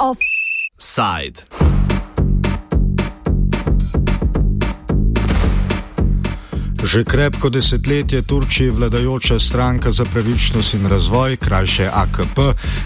Offside. Že krepko desetletje Turčiji vladajoča stranka za pravičnost in razvoj, krajše AKP,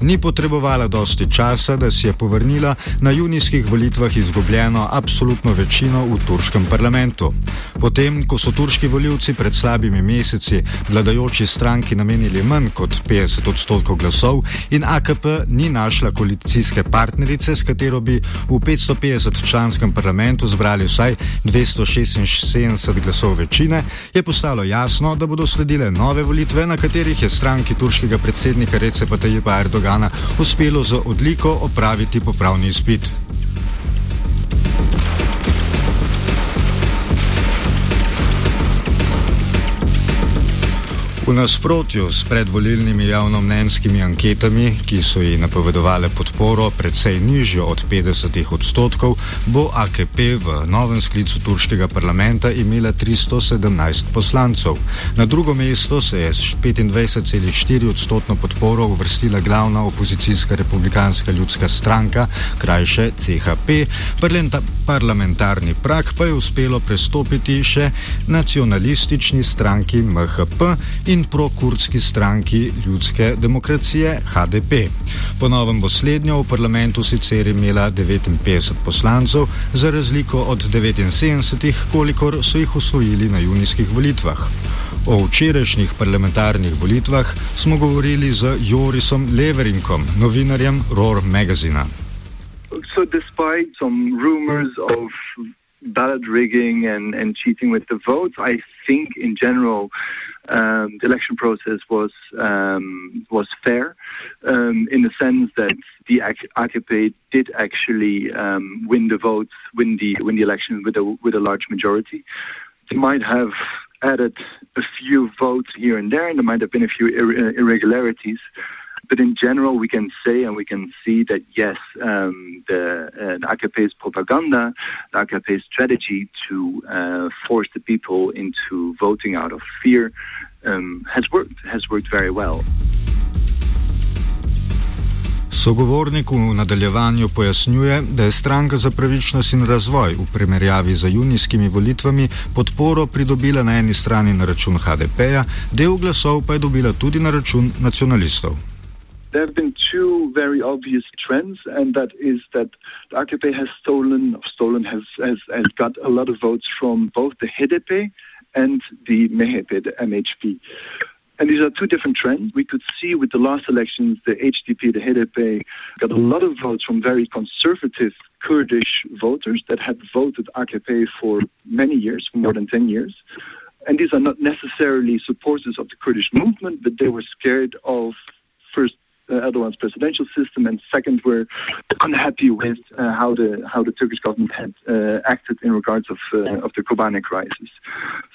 ni potrebovala dosti časa, da si je povrnila na junijskih volitvah izgubljeno absolutno večino v turškem parlamentu. Potem, ko so turški voljivci pred slabimi meseci vladajoči stranki namenili manj kot 50 odstotkov glasov in AKP ni našla koalicijske partnerice, s katero bi v 550 članskem parlamentu zbrali vsaj 276 glasov večine, je postalo jasno, da bodo sledile nove volitve, na katerih je stranki turškega predsednika Recepa Tajipa Erdogana uspelo z odliko opraviti popravni izpit. V nasprotju s predvolilnimi javnomnenjskimi anketami, ki so ji napovedovale podporo precej nižjo od 50 odstotkov, bo AKP v novem sklicu turškega parlamenta imela 317 poslancev. Na drugo mesto se je s 25,4 odstotno podporo uvrstila glavna opozicijska republikanska ljudska stranka, krajše CHP, parlamentarni prak pa je uspelo prestopiti še nacionalistični stranki MHP in in prokurdski stranki ljudske demokracije HDP. Po novem bo slednjo v parlamentu sicer imela 59 poslancev, za razliko od 79, kolikor so jih usvojili na junijskih volitvah. O včerajšnjih parlamentarnih volitvah smo govorili z Jorisom Leverinkom, novinarjem Roar Magazina. So, despite some rumors of ballot rigging and, and cheating with the votes, I think in general um, the election process was um, was fair um, in the sense that the AKP did actually um, win the votes, win the win the election with a with a large majority. They might have added a few votes here and there, and there might have been a few ir- irregularities. But in general, we can say and we can see that yes, um, the, uh, the AKP's propaganda, the AKP's strategy to uh, force the people into voting out of fear um, has worked, has worked very well. Sogovornik v nadaljevanju pojasnjuje, da je stranka za pravičnost in razvoj v primerjavi z junijskimi volitvami podporo pridobila na eni strani na račun HDP-ja, del glasov pa je dobila tudi na račun nacionalistov. There have been two very obvious trends, and that is that the AKP has stolen, stolen has, has, has got a lot of votes from both the HDP and the MHP, the MHP. And these are two different trends. We could see with the last elections, the HDP, the HDP, got a lot of votes from very conservative Kurdish voters that had voted AKP for many years, for more than 10 years. And these are not necessarily supporters of the Kurdish movement, but they were scared of first Erdogan's presidential system, and second, were unhappy with uh, how the how the Turkish government had uh, acted in regards of of the Kobane crisis.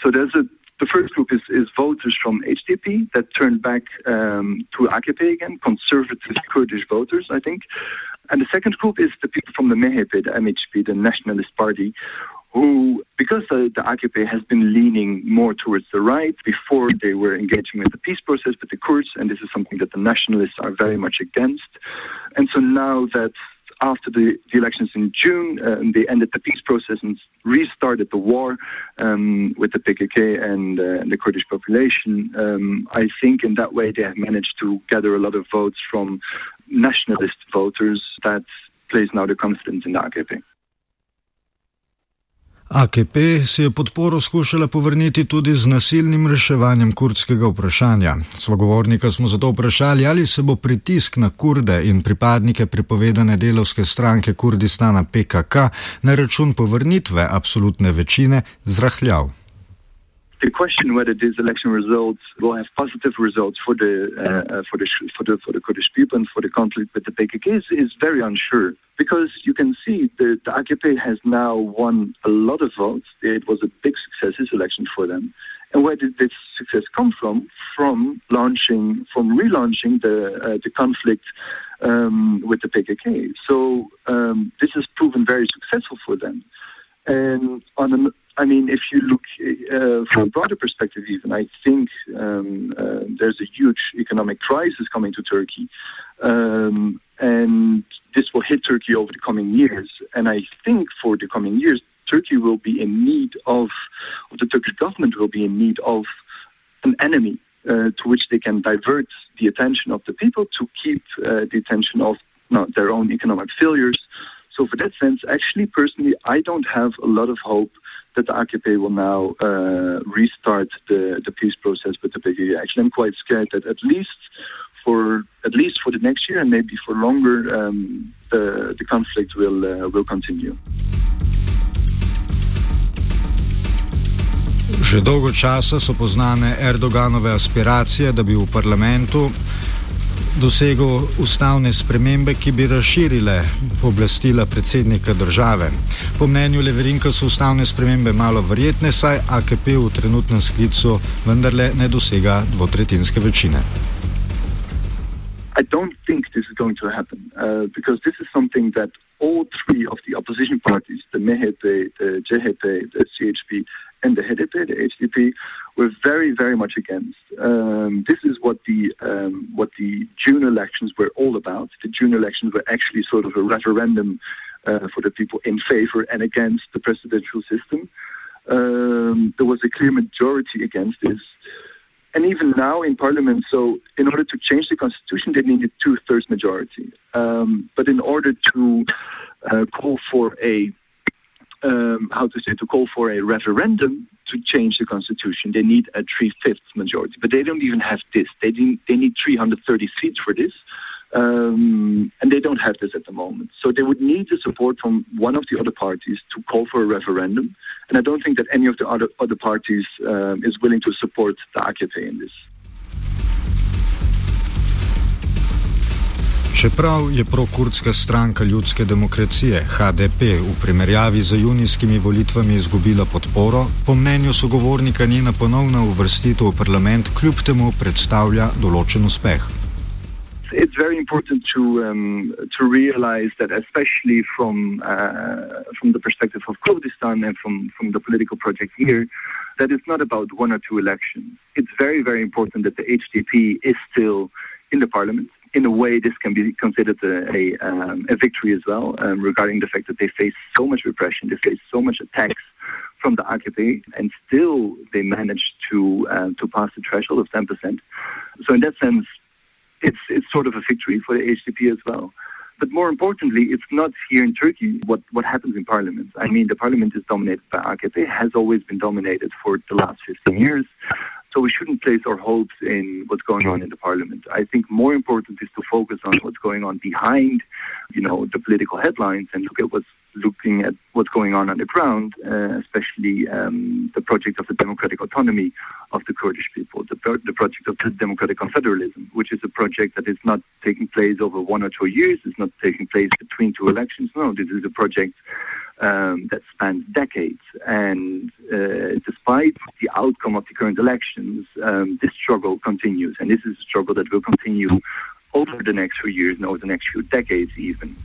So there's a the first group is, is voters from HDP that turned back um, to AKP again, conservative Kurdish voters, I think. And the second group is the people from the MHP, the MHP, the Nationalist Party, who, because the, the AKP has been leaning more towards the right, before they were engaging with the peace process with the Kurds, and this is something that the nationalists are very much against. And so now that after the, the elections in June, uh, they ended the peace process and restarted the war um, with the PKK and, uh, and the Kurdish population. Um, I think in that way they have managed to gather a lot of votes from nationalist voters that place now the confidence in the AKP. AKP si je podporo skušala povrniti tudi z nasilnim reševanjem kurdskega vprašanja. Svogovornika smo zato vprašali, ali se bo pritisk na kurde in pripadnike prepovedane delovske stranke Kurdistana PKK na račun povrnitve absolutne večine zrahljal. The question whether these election results will have positive results for the uh, uh, for the for the for the Kurdish people and for the conflict with the PKK is, is very unsure because you can see the, the AKP has now won a lot of votes. It was a big success this election for them. And where did this success come from? From launching, from relaunching the uh, the conflict um, with the PKK. So um, this has proven very successful for them. And on an I mean, if you look uh, from a broader perspective, even, I think um, uh, there's a huge economic crisis coming to Turkey. Um, and this will hit Turkey over the coming years. And I think for the coming years, Turkey will be in need of, the Turkish government will be in need of an enemy uh, to which they can divert the attention of the people to keep uh, the attention of their own economic failures. So, for that sense, actually, personally, I don't have a lot of hope that the AKP will now uh, restart the, the peace process with the PKK. Actually, I'm quite scared that at least for at least for the next year and maybe for longer, um, the, the conflict will uh, will continue. Že dolgo časa so poznane Erdoganove aspiracije, da bi v parlamentu dosegel ustavne spremembe, ki bi razširile pooblastila predsednika države. Po mnenju Leverinka so ustavne spremembe malo verjetne, saj AKP v trenutnem sklicu vendarle ne dosega dvotretinske večine. I don't think this is going to happen uh, because this is something that all three of the opposition parties, the MHP, the JHP, the CHP, and the HDP, the HDP, were very, very much against. Um, this is what the um, what the June elections were all about. The June elections were actually sort of a referendum uh, for the people in favor and against the presidential system. Um, there was a clear majority against this and even now in parliament, so in order to change the constitution, they needed two thirds majority. Um, but in order to uh, call for a um, how to say to call for a referendum to change the constitution, they need a three fifths majority. But they don't even have this. They they need 330 seats for this. Um, and they don't have this at the moment. So they would need the support from one of the other parties to call for a referendum. And I don't think that any of the other, other parties um, is willing to support the AKP in this. Čeprav je prokurdska stranka ljudske demokracije HDP v primerjavi z junijskimi volitvami izgubila podporo, po mnenju sogovornika njena ponovna uvrstitev v parlament kljub temu predstavlja določen uspeh. it's very important to um, to realize that, especially from uh, from the perspective of Kurdistan and from from the political project here, that it's not about one or two elections. It's very very important that the HDP is still in the parliament. In a way, this can be considered a, a, um, a victory as well, um, regarding the fact that they face so much repression, they face so much attacks from the AKP, and still they managed to uh, to pass the threshold of 10%. So, in that sense, it's it's sort of a victory for the HDP as well. But more importantly, it's not here in Turkey what, what happens in parliament. I mean, the parliament is dominated by AKP, has always been dominated for the last 15 years. So we shouldn't place our hopes in what's going on in the parliament. I think more important is to focus on what's going on behind, you know, the political headlines and look at what's looking at what's going on on the ground, uh, especially um, the project of the democratic autonomy of the Kurdish people, the, the project of the democratic confederalism, which is a project that is not taking place over one or two years, it's not taking place between two elections. No, this is a project um, that spans decades. And uh, despite the outcome of the current elections, um, this struggle continues. And this is a struggle that will continue over the next few years and over the next few decades, even.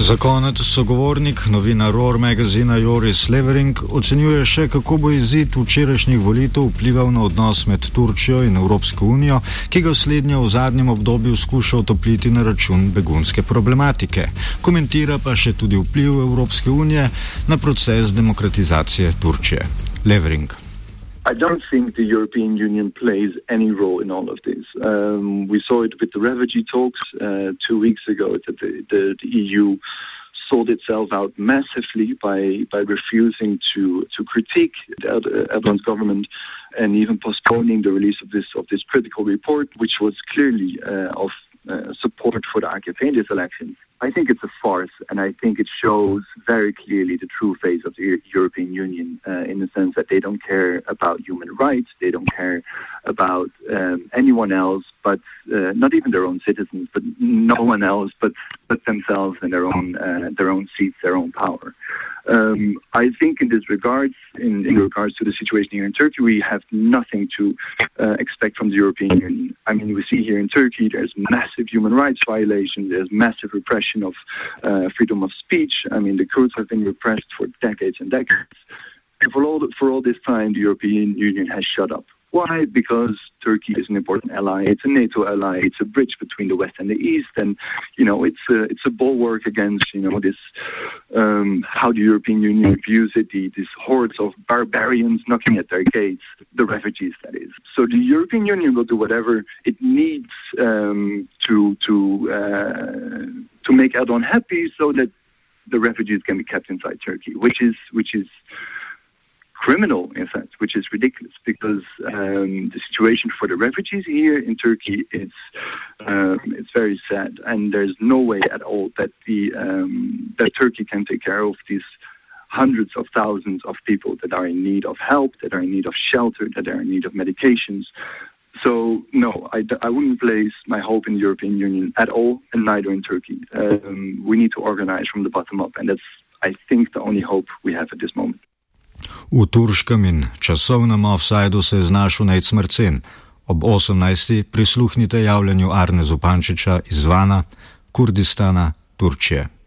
Za konec sogovornik, novinar ROR magazina Joris Levering, ocenjuje še, kako bo izid včerajšnjih volitev vplival na odnos med Turčijo in Evropsko unijo, ki ga slednja v zadnjem obdobju skuša otopliti na račun begunske problematike. Komentira pa še tudi vpliv Evropske unije na proces demokratizacije Turčije. Levering. I don't think the European Union plays any role in all of this. Um, we saw it with the refugee talks uh, two weeks ago that the, the, the, EU sold itself out massively by, by refusing to, to critique the Erdogan's government and even postponing the release of this, of this critical report, which was clearly uh, of uh, support for the AKP in these elections. I think it's a farce, and I think it shows very clearly the true face of the European Union uh, in the sense that they don't care about human rights, they don't care about um, anyone else, but uh, not even their own citizens, but no one else but but themselves and their own uh, their own seats, their own power. Um, I think in this regards, in, in, regards to the situation here in Turkey, we have nothing to uh, expect from the European Union. I mean, we see here in Turkey there's massive human rights violations, there's massive repression of uh, freedom of speech. I mean, the Kurds have been repressed for decades and decades. And for all, for all this time, the European Union has shut up. Why? Because Turkey is an important ally. It's a NATO ally. It's a bridge between the West and the East, and you know, it's a it's a bulwark against you know this um, how the European Union views it, the, these hordes of barbarians knocking at their gates, the refugees, that is. So the European Union will do whatever it needs um, to to uh, to make Erdogan happy, so that the refugees can be kept inside Turkey, which is which is criminal, in fact, which is ridiculous because um, the situation for the refugees here in Turkey is um, it's very sad, and there's no way at all that the um, that Turkey can take care of these hundreds of thousands of people that are in need of help, that are in need of shelter, that are in need of medications. So no, I, I wouldn't place my hope in the European Union at all, and neither in Turkey. Um, we need to organize from the bottom up, and that's I think the only hope we have at this moment. V turškem in časovnem offsajdu se je znašel Nec Mrcen. Ob 18. prisluhnite javljanju Arne Zupančiča iz Vana, Kurdistana, Turčije.